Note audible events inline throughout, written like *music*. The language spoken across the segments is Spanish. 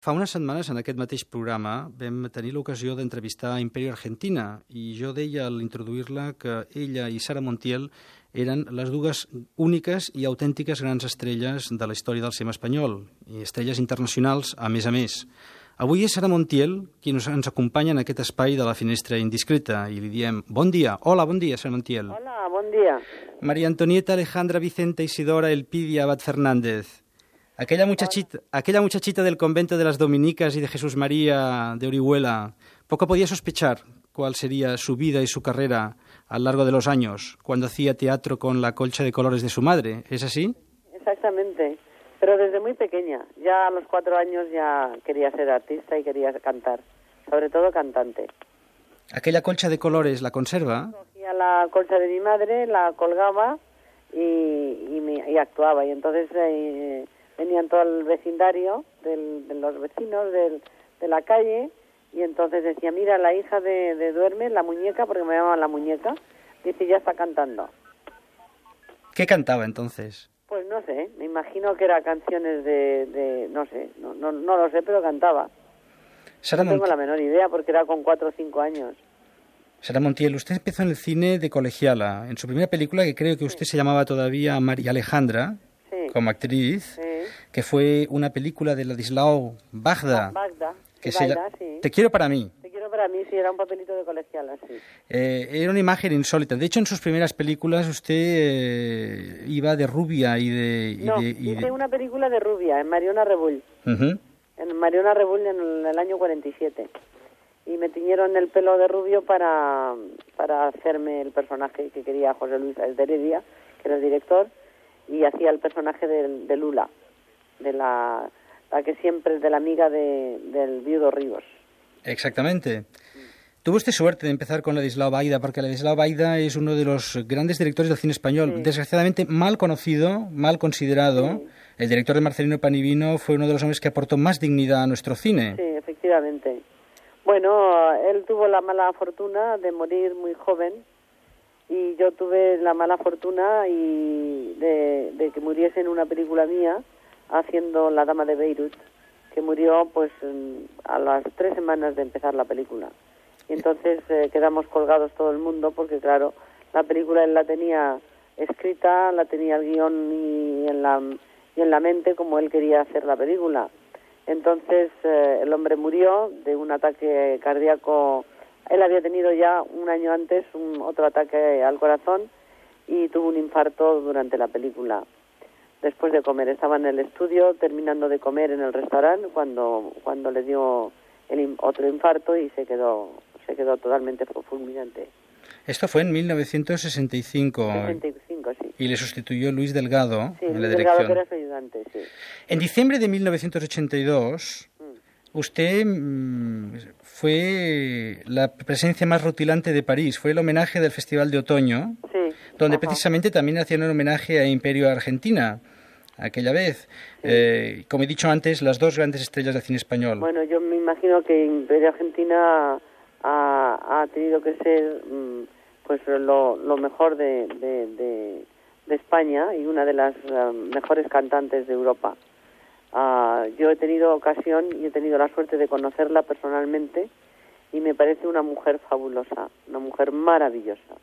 Fa unes setmanes, en aquest mateix programa, vam tenir l'ocasió d'entrevistar Imperio Argentina i jo deia al introduir-la que ella i Sara Montiel eren les dues úniques i autèntiques grans estrelles de la història del cinema espanyol, i estrelles internacionals a més a més. Avui és Sara Montiel qui ens acompanya en aquest espai de la finestra indiscreta i li diem bon dia. Hola, bon dia, Sara Montiel. Hola, bon dia. María Antonieta Alejandra Vicenta Isidora Elpidia Abad Fernández. Aquella muchachita, aquella muchachita del convento de las Dominicas y de Jesús María de Orihuela, poco podía sospechar cuál sería su vida y su carrera a lo largo de los años, cuando hacía teatro con la colcha de colores de su madre. ¿Es así? Exactamente. Pero desde muy pequeña, ya a los cuatro años ya quería ser artista y quería cantar, sobre todo cantante. ¿Aquella colcha de colores la conserva? Cogía la colcha de mi madre, la colgaba y, y, me- y actuaba. Y entonces eh, venían todo el vecindario, del- de los vecinos del- de la calle, y entonces decía, mira, la hija de, de Duerme, la muñeca, porque me llamaban la muñeca, dice, ya está cantando. ¿Qué cantaba entonces? Pues no sé, me imagino que era canciones de, de no sé, no, no, no lo sé, pero cantaba. Sara, No tengo la menor idea porque era con cuatro o cinco años. Sara Montiel, usted empezó en el cine de colegiala. En su primera película, que creo que usted se llamaba todavía María Alejandra, Sí, como actriz, sí. Que fue una película de Ladislao Bagda. Bagda, que se sí. Te quiero para mí. Te quiero para mí, sí, era un papelito de colegial, así. Eh, era una imagen insólita. De hecho, en sus primeras películas usted eh, iba de rubia y de... y No, de- y de- hice una película de rubia en Mariona Rebull, Ujú. en Mariona Rebull en el, año 47. Y me tiñeron el pelo de rubio para, para hacerme el personaje que quería José Luis de Heredia, que era el director, y hacía el personaje de, de Lula, de la, la que siempre es de la amiga de, del viudo Ríos. Exactamente. Tuvo usted suerte de empezar con Ladislao Baida, porque Ladislao Baida es uno de los grandes directores del cine español, Sí. desgraciadamente mal conocido, mal considerado. Sí. El director de Marcelino Panivino fue uno de los hombres que aportó más dignidad a nuestro cine. Sí, efectivamente. Bueno, él tuvo la mala fortuna de morir muy joven y yo tuve la mala fortuna y de, de que muriese en una película mía haciendo La Dama de Beirut, que murió pues a las tres semanas de empezar la película. Y entonces eh, quedamos colgados todo el mundo porque claro, la película él la tenía escrita, la tenía el guion y en la, y en la mente como él quería hacer la película. Entonces eh, el hombre murió de un ataque cardíaco. Él había tenido ya un año antes un otro ataque al corazón y tuvo un infarto durante la película. Después de comer, estaba en el estudio terminando de comer en el restaurante cuando cuando le dio el otro infarto y se quedó se quedó totalmente fu- fulminante. Esto fue en 1965 65, sí. y le sustituyó Luis Delgado Sí, en la Luis Delgado, que dirección. era su ayudante, sí. En diciembre de 1982, Mm. usted mm, fue la presencia más rutilante de París. Fue el homenaje del Festival de Otoño. Donde ajá. precisamente también hacían un homenaje a Imperio Argentina aquella vez. Eh, como he dicho antes, las dos grandes estrellas del cine español. Bueno, yo me imagino que Imperio Argentina ha, ha tenido que ser mm, pues lo, lo mejor de, de, de- de España y una de las eh, mejores cantantes de Europa. Ah, yo he tenido ocasión y he tenido la suerte de conocerla personalmente y me parece una mujer fabulosa, una mujer maravillosa.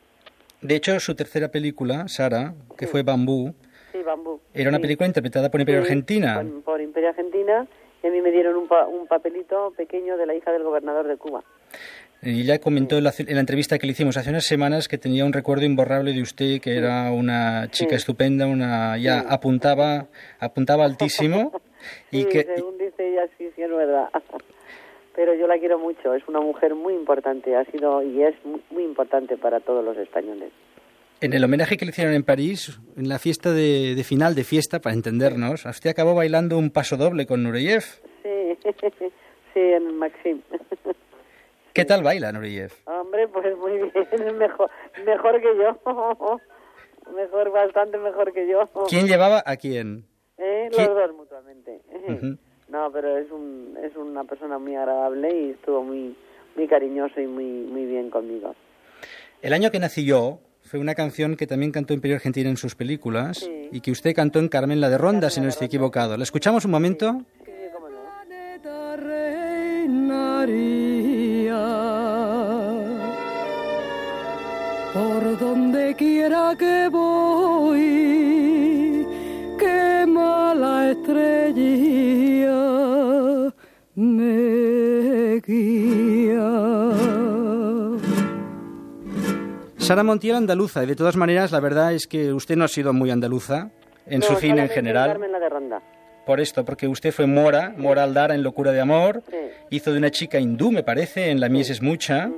De hecho, su tercera película, Sara, que fue Bambú, Sí, Bambú. era una Sí. película interpretada por Imperio Argentina. Por, por Imperio Argentina y a mí me dieron un, pa- un papelito pequeño de la hija del gobernador de Cuba. Y ella comentó en la, en la entrevista que le hicimos hace unas semanas que tenía un recuerdo imborrable de usted, que era una chica estupenda, una ya apuntaba apuntaba *laughs* altísimo y que según dice ella, sí, sí, es verdad. Pero yo la quiero mucho, es una mujer muy importante, ha sido y es mu- muy importante para todos los españoles. en el homenaje que le hicieron en París, en la fiesta de, de final de fiesta, para entendernos, usted acabó bailando un paso doble con Nureyev. Sí, *laughs* sí, en Maxim. *laughs* ¿Qué tal baila Nureyev? Hombre, pues muy bien, *laughs* mejor, mejor que yo. Mejor, bastante mejor que yo. ¿Quién llevaba a quién? ¿Eh? ¿Quién? Los dos mutuamente. No, pero es un es una persona muy agradable y estuvo muy muy cariñoso y muy muy bien conmigo. El año que nací yo fue una canción que también cantó Imperio Argentina en sus películas Sí. y que usted cantó en Carmen la de Ronda, Carmen si no estoy Ronda. equivocado. ¿La escuchamos un momento? Sí, sí, cómo no. reinaría por donde quiera que voy, Sara Montiel andaluza, y de todas maneras la verdad es que usted no ha sido muy andaluza en su cine en general. Carmen la de Ronda. Por esto, porque usted fue Mora, Mora Aldara en Locura de Amor, Sí. hizo de una chica hindú, me parece, en La Mies es mucha,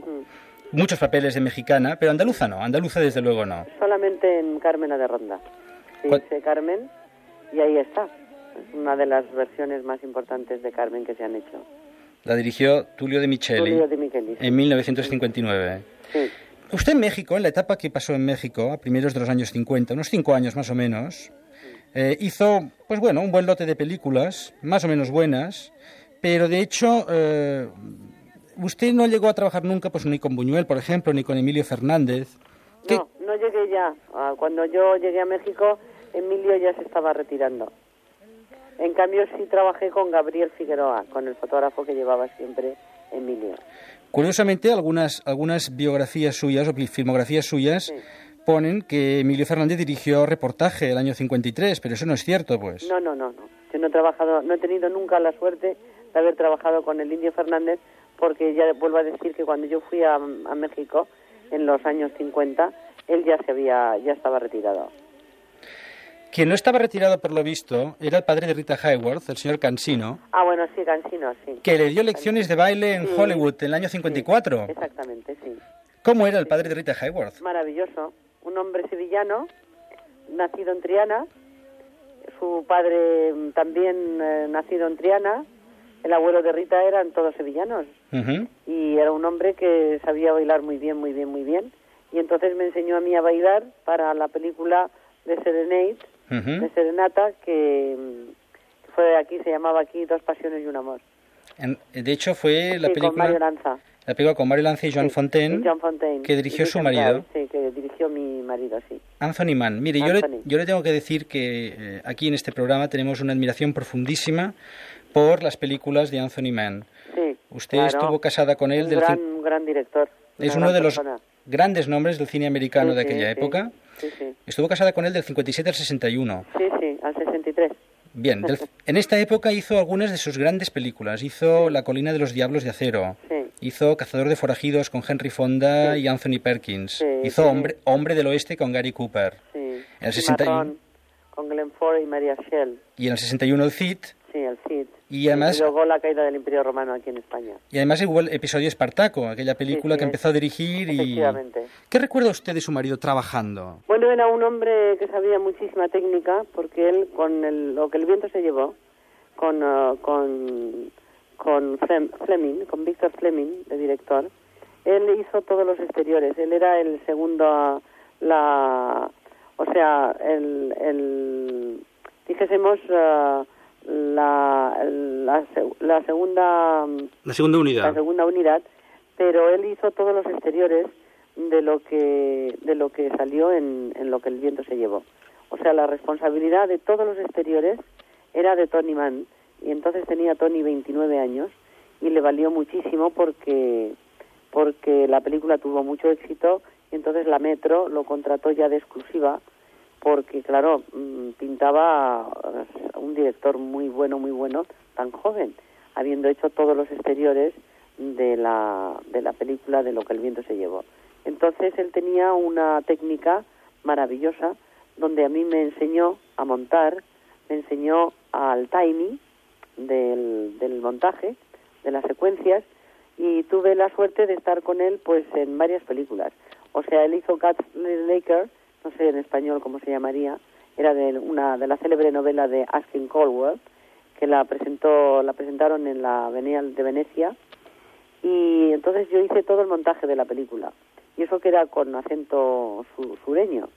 muchos papeles de mexicana, pero andaluza no, andaluza desde luego no. Solamente en Carmen la de Ronda. Sí, ¿Cuál- hice Carmen y ahí está. Es una de las versiones más importantes de Carmen que se han hecho. La dirigió Tulio de Micheli Tulio de Michelis. en 1959. Sí. Usted en México, en la etapa que pasó en México, a primeros de los años 50, unos cinco años más o menos, eh, hizo, pues bueno, un buen lote de películas, más o menos buenas, pero de hecho, eh, usted no llegó a trabajar nunca, pues ni con Buñuel, por ejemplo, ni con Emilio Fernández. ¿Qué- No, no llegué ya. Ah, Cuando yo llegué a México, Emilio ya se estaba retirando. En cambio, sí trabajé con Gabriel Figueroa, con el fotógrafo que llevaba siempre Emilio. Curiosamente, algunas, algunas biografías suyas o filmografías suyas Sí. ponen que Emilio Fernández dirigió reportaje el año 53, pero eso no es cierto, pues. No, no, no, no. Yo no he trabajado, no he tenido nunca la suerte de haber trabajado con el Indio Fernández, porque ya vuelvo a decir que cuando yo fui a, a México en los años 50, él ya se había, ya estaba retirado. Quien no estaba retirado por lo visto era el padre de Rita Hayworth, el señor Cansino, Ah, bueno, sí, Cansino, sí. que le dio lecciones de baile en Sí. Hollywood en el año 54. Sí, exactamente, sí. ¿Cómo era el padre de Rita Hayworth? Maravilloso. Un hombre sevillano, nacido en Triana. Su padre mm, también eh, nacido en Triana. El abuelo de Rita eran todos sevillanos. Ujú. y era un hombre que sabía bailar muy bien, muy bien, muy bien. Y entonces me enseñó a mí a bailar para la película de Serenade, Ujú. de Serenata, que, mm, que fue aquí, se llamaba aquí Dos Pasiones y un Amor. En- de hecho, fue la sí, con Mario película, Lanza. la película con Mario Lanza y Joan Sí, Fontaine, y John Fontaine. que dirigió su marido. Sí, que dirigió mi marido, sí. Anthony Mann. Mire, yo le, Anthony. yo le tengo que decir que eh, aquí en este programa tenemos una admiración profundísima por las películas de Anthony Mann. Sí, Usted claro. estuvo casada con él Un del gran, un gran director. Es uno de los persona. grandes nombres del cine americano Sí, de sí, aquella sí. época. Sí, sí. Estuvo casada con él del 57 al 61. Sí, sí, al 63. Bien, del- *laughs* en esta época hizo algunas de sus grandes películas. Hizo La colina de los diablos de acero. Sí. Hizo Cazador de forajidos con Henry Fonda Sí. y Anthony Perkins. Sí, hizo. Hombre, Hombre del Oeste con Gary Cooper. Sí. En el Y 61. Marrón, con Glenn Ford y María Shell. Y en el 61 el Cid. Sí, el Cid. Y además- luego la caída del Imperio Romano aquí en España. Y además hubo el episodio Espartaco, aquella película sí, que empezó a dirigir y... ¿Qué recuerda usted de su marido trabajando? Bueno, era un hombre que sabía muchísima técnica porque él, con el- lo que el viento se llevó, con, ah, con, con Flem- Fleming, con Víctor Fleming, de director, él hizo todos los exteriores. Él era el segundo, a la, o sea, el, el dijésemos, ah, la, la, la segunda La segunda la unidad. segunda unidad, pero él hizo todos los exteriores de lo que de lo que salió en, en lo que el viento se llevó. O sea, la responsabilidad de todos los exteriores era de Tony Mann y entonces tenía Tony 29 años y le valió muchísimo porque porque la película tuvo mucho éxito y entonces la Metro lo contrató ya de exclusiva porque claro mm, pintaba a un director muy bueno muy bueno tan joven habiendo hecho todos los exteriores de la de la película de lo que el viento se llevó. Entonces él tenía una técnica maravillosa donde a mí me enseñó a montar me enseñó al timing del, del montaje de las secuencias y tuve la suerte de estar con él pues en varias películas. O sea él hizo Cat Laker no sé en español cómo se llamaría era de una de la célebre novela de Askin Caldwell que la presentó la presentaron en la Bienal de Venecia. Y entonces yo hice todo el montaje de la película. Y eso que era con acento su- sureño.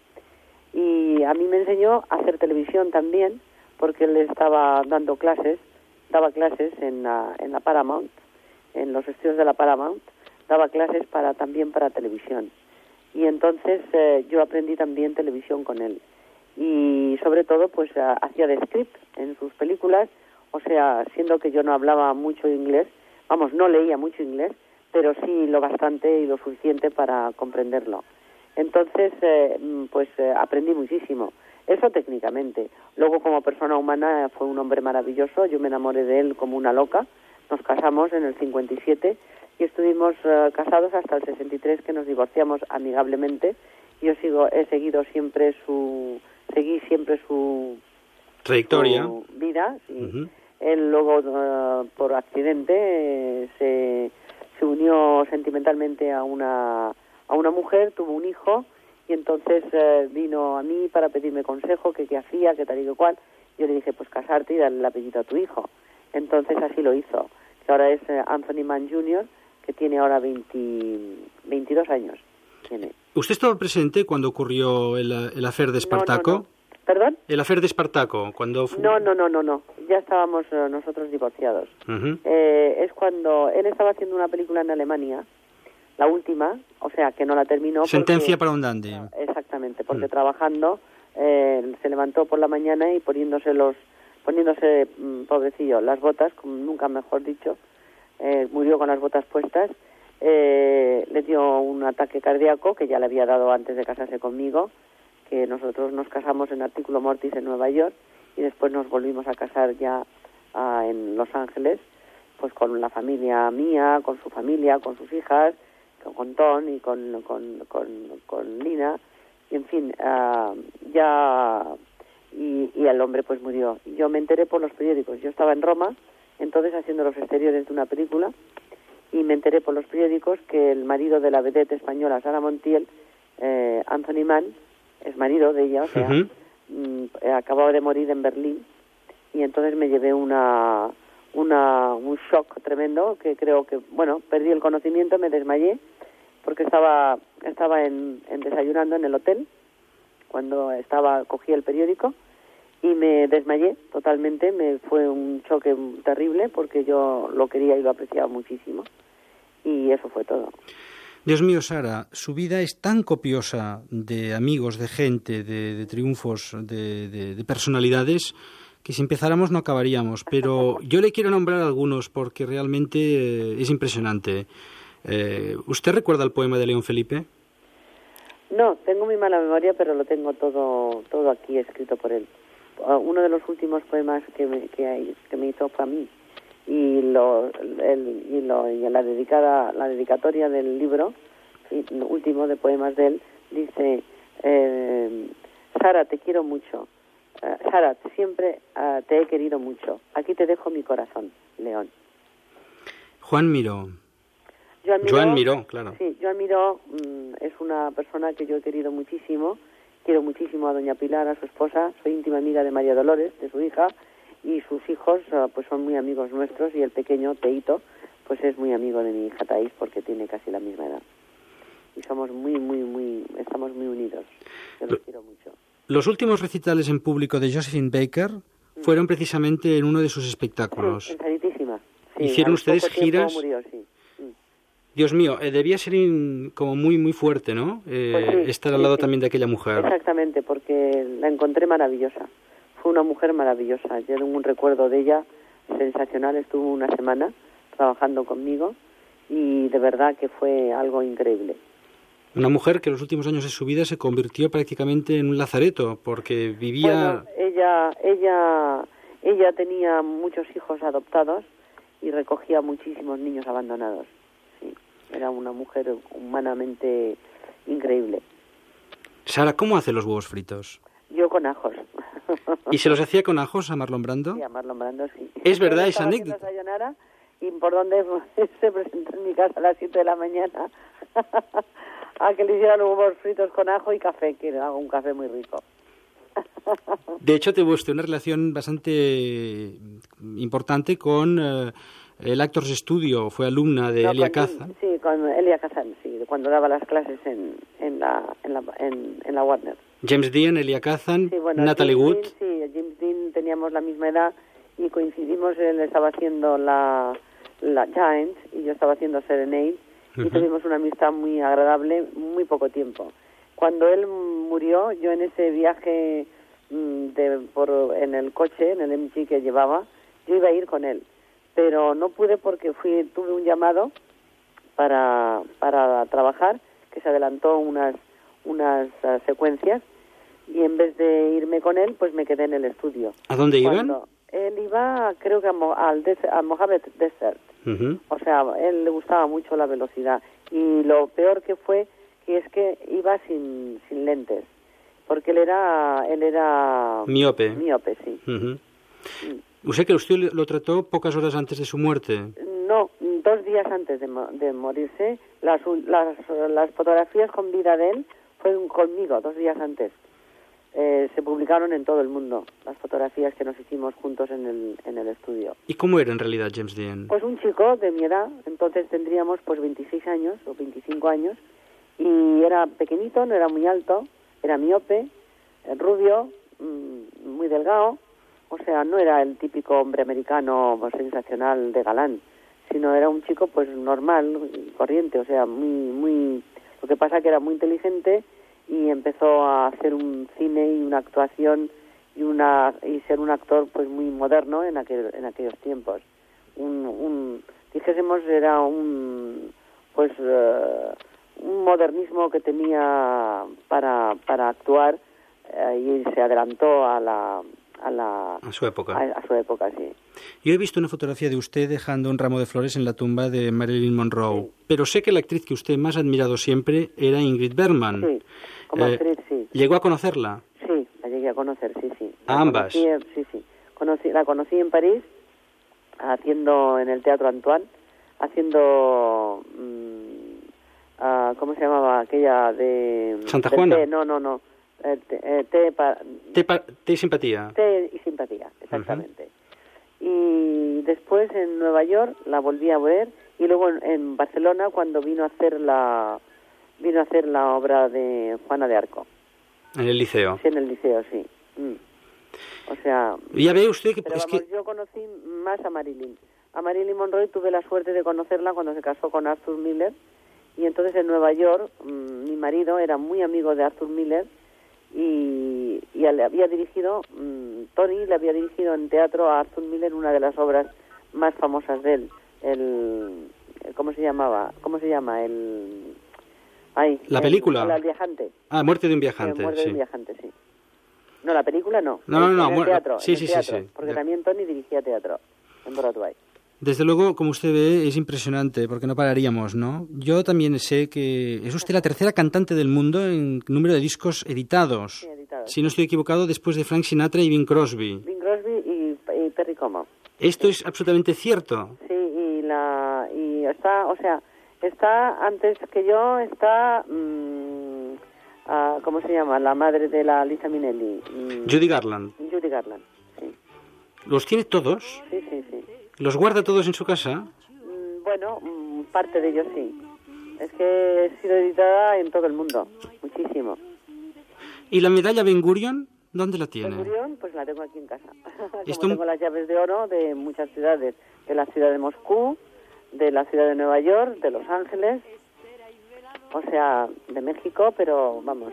Y a mí me enseñó a hacer televisión también porque él estaba dando clases daba clases en la, en la Paramount en los estudios de la Paramount daba clases para también para televisión y entonces eh, yo aprendí también televisión con él y sobre todo pues ha- hacía de script en sus películas o sea, siendo que yo no hablaba mucho inglés, vamos, no leía mucho inglés, pero sí lo bastante y lo suficiente para comprenderlo. Entonces, eh, mm, pues eh, aprendí muchísimo. Eso técnicamente. Luego, como persona humana, fue un hombre maravilloso. Yo me enamoré de él como una loca. Nos casamos en el 57 y estuvimos eh, casados hasta el 63, que nos divorciamos amigablemente. Yo sigo, he seguido siempre su, seguí siempre su trayectoria, su vida. Ujú. Él luego, eh, por accidente, eh, se, se unió sentimentalmente a una, a una mujer, tuvo un hijo y entonces eh, vino a mí para pedirme consejo, que qué hacía, que tal y que cual. Yo le dije, pues casarte y darle el apellido a tu hijo. Entonces así lo hizo. Que ahora es Anthony Mann Jr., que tiene ahora 20 22 años. Tiene. ¿Usted estaba presente cuando ocurrió el, el afer de Espartaco? No, no, no. ¿Perdón? El afer de Espartaco, cuando... fu- No, no, no, no, no. Ya estábamos eh, nosotros divorciados. Ujú. Eh, es cuando él estaba haciendo una película en Alemania, la última, o sea, que no la terminó. porque- Sentencia para un dandy. Exactamente, porque Mm. trabajando eh, se levantó por la mañana y poniéndose los, poniéndose, mm, pobrecillo, las botas, como nunca mejor dicho, eh, murió con las botas puestas, eh, le dio un ataque cardíaco que ya le había dado antes de casarse conmigo, que nosotros nos casamos en Artículo Mortis en Nueva York y después nos volvimos a casar ya ah, en Los Ángeles, pues con la familia mía, con su familia, con sus hijas, con, con Ton y con, con, con, con Lina, y en fin, ah, ya, y, y el hombre pues murió. Yo me enteré por los periódicos, yo estaba en Roma, entonces haciendo los exteriores de una película, y me enteré por los periódicos que el marido de la vedette española Sara Montiel, eh, Anthony Mann, es marido de ella, o sea, mm, eh, acababa de morir en Berlín y entonces me llevé una, una un shock tremendo que creo que bueno perdí el conocimiento me desmayé porque estaba estaba en, en desayunando en el hotel cuando estaba cogí el periódico y me desmayé totalmente me fue un choque terrible porque yo lo quería y lo apreciaba muchísimo y eso fue todo Dios mío, Sara, su vida es tan copiosa de amigos, de gente, de, de triunfos, de, de- de personalidades, que si empezáramos no acabaríamos. Pero yo le quiero nombrar algunos porque realmente eh, es impresionante. Eh, ¿Usted recuerda el poema de León Felipe? No, tengo muy mala memoria, pero lo tengo todo todo aquí escrito por él. Uh, uno de los últimos poemas que me, que, hay- que me hizo fue a mí y lo, el, y, lo, y la dedicada la dedicatoria del libro y lo último de poemas de él dice eh, Sara te quiero mucho Eh, Sara siempre ah, te he querido mucho aquí te dejo mi corazón León Juan Miró. Joan Miró, Joan Miró, claro. Sí, Joan Miró mm, es una persona que yo he querido muchísimo. Quiero muchísimo a doña Pilar, a su esposa. Soy íntima amiga de María Dolores, de su hija. Y sus hijos ah, pues son muy amigos nuestros. Y el pequeño, Teito, pues es muy amigo de mi hija Thais porque tiene casi la misma edad. Y somos muy, muy, muy... Estamos muy unidos. Yo los quiero mucho. Los últimos recitales en público de Josephine Baker fueron precisamente en uno de sus espectáculos. Sí, en Sanitísima. Sí, ¿Hicieron ustedes giras? murió, sí. Dios mío, eh, debía ser in- como muy, muy fuerte, ¿no? Eh, Pues sí, estar al lado sí. también de aquella mujer. Exactamente, porque la encontré maravillosa. Fue una mujer maravillosa. Yo tengo un recuerdo de ella sensacional. Estuvo una semana trabajando conmigo y de verdad que fue algo increíble. Una mujer que en los últimos años de su vida se convirtió prácticamente en un lazareto, porque vivía... Bueno, ella, ella, ella tenía muchos hijos adoptados y recogía muchísimos niños abandonados. Era una mujer humanamente increíble. Sara, ¿cómo hace los huevos fritos? Yo con ajos. ¿Y se los *laughs* hacía con ajos a Marlon Brando? Sí, a Marlon Brando, sí. Es verdad esa anécdota. y por donde *laughs* se presentó en mi casa a las 7 de la mañana *laughs* a que le hicieran huevos fritos con ajo y café, que hago un café muy rico. De hecho, tuvo usted una relación bastante importante con eh, el Actors Studio. Fue alumna de No, Elia Caza. Sí, con Elia Kazan, sí, cuando daba las clases en, en, la, en, la, en, en la Warner. James Dean, Elia Kazan, Sí, bueno, Natalie James Wood. Dean, sí, James Dean teníamos la misma edad y coincidimos, él estaba haciendo la, la Giant y yo estaba haciendo Serenade y tuvimos una amistad muy agradable muy poco tiempo. Cuando él murió, yo en ese viaje mm, de, por, en el coche, en el MG que llevaba, yo iba a ir con él, pero no pude porque fui tuve un llamado para, para trabajar que se adelantó unas unas ah, secuencias y en vez de irme con él, pues me quedé en el estudio. ¿A dónde iban? Él iba, creo que a Mo- al, des- a Mojave Desert. Ujú. O sea, él le gustaba mucho la velocidad. Y lo peor que fue, que es que iba sin, sin lentes. Porque él era, él era Miope. miope, sí. O sea que usted lo trató pocas horas antes de su muerte. No, dos días antes de, de morirse, las, las, las fotografías con vida de él fueron conmigo, dos días antes. Eh, se publicaron en todo el mundo las fotografías que nos hicimos juntos en el, en el estudio. ¿Y cómo era en realidad James Dean? Pues un chico de mi edad, entonces tendríamos pues 26 años o 25 años, y era pequeñito, no era muy alto, era miope, eh, rubio, mm, muy delgado, o sea, no era el típico hombre americano sensacional de galán, sino era un chico pues normal, corriente, o sea, muy, muy, lo que pasa que era muy inteligente y empezó a hacer un cine y una actuación y una y ser un actor pues muy moderno en aquel, en aquellos tiempos. Un, un dijésemos era un pues eh, un modernismo que tenía para para actuar eh, y se adelantó a la a la A su época. a, a su época sí Yo he visto una fotografía de usted dejando un ramo de flores en la tumba de Marilyn Monroe, pero sé que la actriz que usted más ha admirado siempre era Ingrid Bergman. sí como Eh, actriz sí ¿Llegó a conocerla? sí la llegué a conocer sí sí ¿A ambas? conocí, sí sí conocí la conocí en París haciendo en el Teatro Antoine haciendo mm, ah, cómo se llamaba aquella de Santa Juana. té, no no no eh, eh, té pa- ¿Te, pa- te simpatía? té y simpatía exactamente y después en Nueva York la volví a ver y luego en, en Barcelona cuando vino a hacer la vino a hacer la obra de Juana de Arco En el liceo. sí en el liceo sí Mm. o sea Ya ve usted que pero es vamos, que yo conocí más a Marilyn. A Marilyn Monroe tuve la suerte de conocerla cuando se casó con Arthur Miller. Y entonces en Nueva York, mm, mi marido era muy amigo de Arthur Miller y, y le había dirigido, mm, Tony le había dirigido en teatro a Arthur Miller una de las obras más famosas de él. El, el- ¿Cómo se llamaba? ¿Cómo se llama? El... Ay, ¿La el- película? el- viajante. ah, muerte de un Sí, viajante, Muerte de un viajante, sí. No, la película no. No, no, En- no, en el teatro. sí, en sí, sí, sí. Porque Ya. también Tony dirigía teatro en Broadway. Desde luego, como usted ve, es impresionante, porque no pararíamos, ¿no? Yo también sé que es usted la tercera cantante del mundo en número de discos editados. Sí, editados. Si no estoy equivocado, después de Frank Sinatra y Bing Crosby. Bing Crosby y, y Perry Como. Esto es absolutamente cierto. Sí, y la y está, o sea, está antes que yo está mm, ah, ¿cómo se llama? La madre de la Lisa Minnelli. mm, Judy Garland. Judy Garland. Sí. ¿Los tiene todos? Sí, sí, sí. ¿Los guarda todos en su casa? Mm, Bueno, mm, parte de ellos sí. Es que he sido editada en todo el mundo, muchísimo. ¿Y la medalla Ben Gurion? ¿Dónde la Ben tiene? Gurion, pues la tengo aquí en casa. *laughs* Como tengo las llaves de oro de muchas ciudades, de la ciudad de Moscú, de la ciudad de Nueva York, de Los Ángeles, o sea, de México, pero vamos,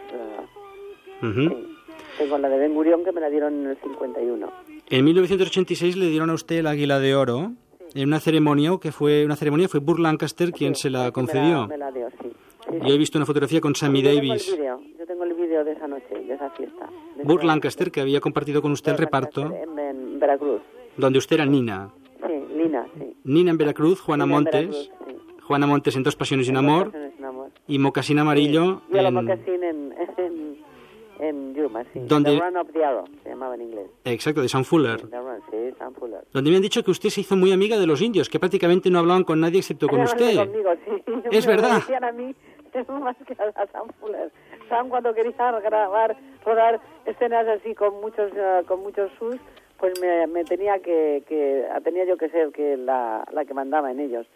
Ujú. sí. Tengo la de Ben Gurion que me la dieron en el 51. En 1986 le dieron a usted el Águila de Oro en una ceremonia que fue una ceremonia fue Burr Lancaster quien Sí, se la concedió. Me la, me la dio, sí. Sí, Yo he visto una fotografía con Sammy Yo tengo el Davis. vídeo, Yo tengo el vídeo de esa noche, de esa fiesta. de Burr Lancaster que había compartido con usted el reparto Lancaster, En, en Veracruz. donde usted era Nina. Sí, sí. Nina en Veracruz, Juana Montes, Veracruz, sí. Juana Montes en Dos Pasiones y un amor y Mocasín Amarillo en... sí. Donde- The Run of the Arrow, se llamaba en inglés. Exacto, de Sam Fuller. The Run, sí, Sam Fuller. Donde me han dicho que usted se hizo muy amiga de los indios, que prácticamente no hablaban con nadie excepto con usted. Conmigo, sí. *laughs* Es Me verdad. obedecían a mí *laughs* más que a Sam Fuller. Sam cuando quería grabar, rodar escenas así con muchos eh, con muchos sus, pues me, me tenía que, que tenía yo que ser que la, la que mandaba en ellos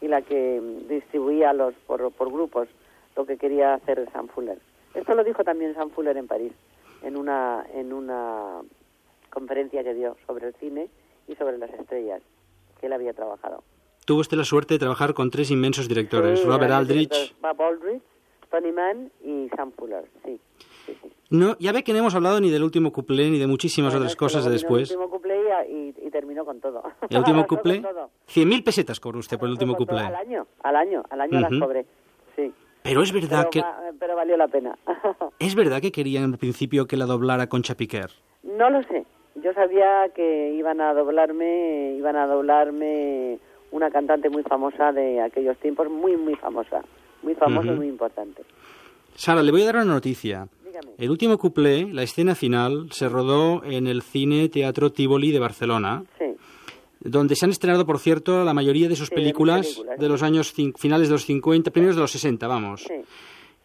y la que distribuía los por, por grupos lo que quería hacer Sam Fuller. Esto lo dijo también Sam Fuller en París en una en una conferencia que dio sobre el cine y sobre las estrellas que él había trabajado. Tuvo usted la suerte de trabajar con tres inmensos directores, Sí, Robert Aldrich. Bob Aldrich, Tony Mann y Sam Fuller, sí. sí, sí. No, ya ve que no hemos hablado ni del último cuplé ni de muchísimas Bueno, otras cosas de después. El último cuplé y y, y terminó con todo. ¿El último *laughs* cuplé? todo. 100.000 pesetas cobró usted por el último cuplé. Al año, al año, al año las cobré. Pero es verdad Pero, que va- pero valió la pena. *laughs* es verdad que querían al principio que la doblara Concha Piquer. no lo sé. Yo sabía que iban a doblarme, iban a doblarme una cantante muy famosa de aquellos tiempos, muy, muy famosa. Muy famosa y muy importante. Sara, le voy a dar una noticia. Dígame. El último cuplé, la escena final, se rodó en el Cine Teatro Tivoli de Barcelona. Donde se han estrenado, por cierto, la mayoría de sus Sí, películas películas, de los años finales de los 50, primeros de los 60, vamos. Sí.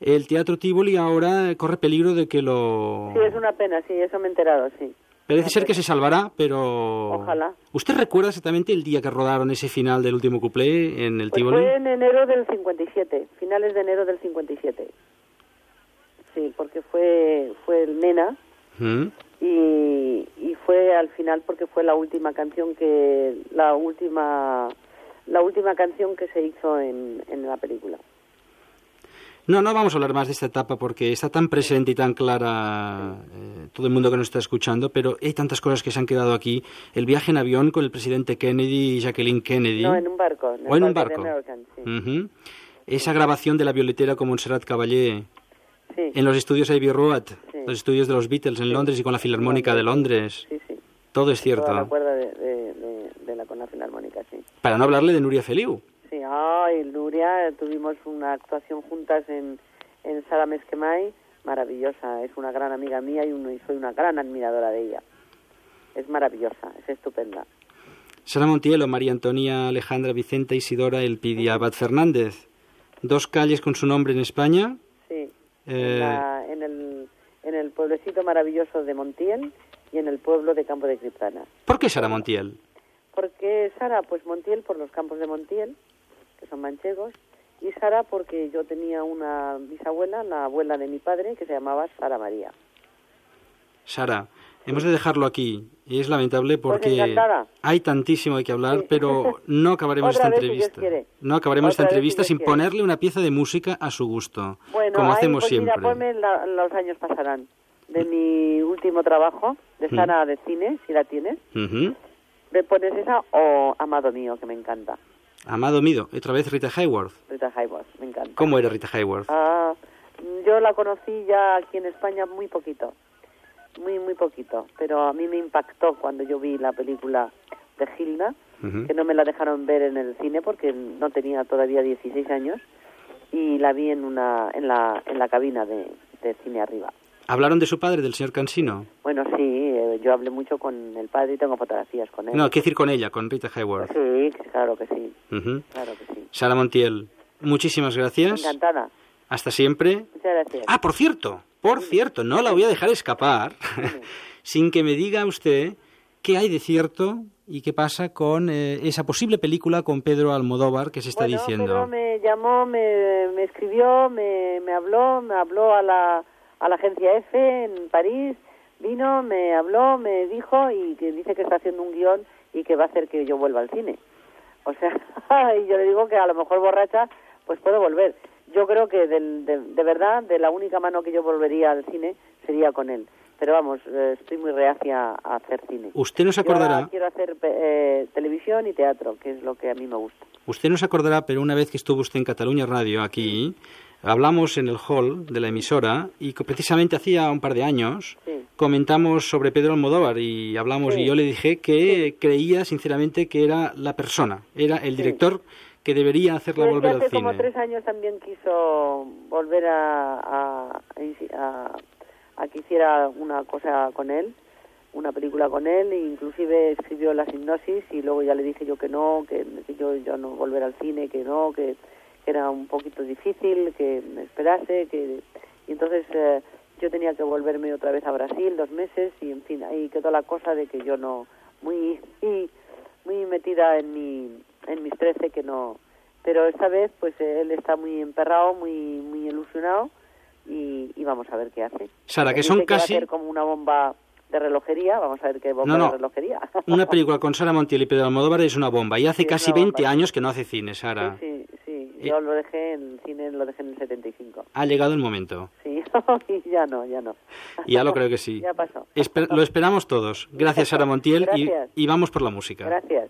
El Teatro Tivoli ahora corre peligro de que lo... Sí, es una pena, sí, eso me he enterado, sí. Parece ser que se salvará, pero... Ojalá. ¿Usted recuerda exactamente el día que rodaron ese final del último cuplé en el Pues Tivoli? fue en enero del 57, finales de enero del 57. Sí, porque fue fue el Nena ¿Mm? Y, y fue al final porque fue la última canción que la última la última canción que se hizo en, en la película. No, no vamos a hablar más de esta etapa porque está tan presente y tan clara eh, todo el mundo que nos está escuchando, pero hay tantas cosas que se han quedado aquí. El viaje en avión con el presidente Kennedy y Jacqueline Kennedy. No, en un barco. En o en un barco American, sí. Esa grabación de la violetera con Montserrat Caballé sí. en los estudios Abbey Road. Los estudios de los Beatles en Londres y con la Filarmónica de Londres. Sí, sí. Todo es cierto. Toda la cuerda de, de, de- de la con la filarmónica, sí. Para no hablarle de Nuria Feliu. Sí, ay, Nuria, tuvimos una actuación juntas en, en Sala Mesquemay, maravillosa, es una gran amiga mía y, uno- y soy una gran admiradora de ella. Es maravillosa, es estupenda. Sara Montiel o María Antonia Alejandra Vicenta Isidora Elpidia Abad Fernández. Dos calles con su nombre en España. Sí, Eh, en, la- en el, en el pueblecito maravilloso de Montiel y en el pueblo de Campo de Criptana. ¿Por qué Sara Montiel? Porque Sara, pues Montiel por los campos de Montiel, que son manchegos, y Sara porque yo tenía una bisabuela, la abuela de mi padre, que se llamaba Sara María. Sara, hemos de dejarlo aquí. Y es lamentable porque Pues encantada. hay tantísimo hay que hablar, Sí. pero no acabaremos *laughs* esta si entrevista. No acabaremos esta Otra entrevista sin quiere. ponerle una pieza de música a su gusto, Bueno, como hacemos pues siempre. mira, ponme la- los años pasarán. De mi último trabajo, de. Sara de cine, si la tienes. Ujú. Me pones esa o Amado Mío, que me encanta. Amado Mido, otra vez Rita Hayworth. Rita Hayworth, me encanta. ¿Cómo era Rita Hayworth? Ah, yo la conocí ya aquí en España muy poquito, muy, muy poquito, pero a mí me impactó cuando yo vi la película de Hilda, Ujú. que no me la dejaron ver en el cine porque no tenía todavía 16 años, y la vi en, una, en, la, en la cabina de, de cine arriba. ¿Hablaron de su padre, del señor Cansino? Bueno, sí, eh, yo hablé mucho con el padre y tengo fotografías con él. No, qué decir con ella, con Rita Hayworth. Sí, claro que sí, Ujú. claro que sí. Sara Montiel, muchísimas gracias. Encantada. Hasta siempre. Muchas gracias. Ah, por cierto, por cierto, no la voy a dejar escapar *laughs* sin que me diga usted qué hay de cierto y qué pasa con eh, esa posible película con Pedro Almodóvar que se está bueno, diciendo. Pedro me llamó, me, me escribió, me, me habló, me habló a la, a la agencia F en París, vino, me habló, me dijo y que dice que está haciendo un guion y que va a hacer que yo vuelva al cine. O sea, *laughs* y yo le digo que a lo mejor borracha pues puedo volver. Yo creo que de, de verdad, de la única mano que yo volvería al cine sería con él. Pero vamos, eh, estoy muy reacia a hacer cine. Usted no se Yo acordará, quiero hacer eh, televisión y teatro, que es lo que a mí me gusta. usted no se acordará, pero una vez que estuvo usted en Cataluña Radio aquí, hablamos en el hall de la emisora y que precisamente hacía un par de años Sí. comentamos sobre Pedro Almodóvar y hablamos Sí. y yo le dije que creía sinceramente que era la persona, era el director que debería hacerla volver que al hace como cine. tres años también quiso volver a, a, a- a que hiciera una cosa con él, una película con él, e inclusive escribió la hipnosis y luego ya le dije yo que no, que, que yo, no volver al cine, que no, que, era un poquito difícil, que me esperase, que y entonces eh, yo tenía que volverme otra vez a Brasil dos meses y en fin ahí quedó la cosa de que yo no muy y muy metida en mi en mis trece que no. Pero esta vez pues él está muy emperrado muy muy ilusionado y, y vamos a ver qué hace Sara, que son va a casi hacer como una bomba de relojería vamos a ver qué bomba No, no. de relojería *laughs* una película con Sara Montiel y Pedro Almodóvar es una bomba y hace Sí, casi una 20 bomba. años que no hace cine, Sara. sí sí sí Yo lo dejé en cine, lo dejé en el 75. Ha llegado el momento. Sí, *laughs* ya no, ya no. Ya lo creo que sí. *laughs* Ya pasó. Espe- lo esperamos todos. Gracias, Sara Montiel, y- y vamos por la música. Gracias.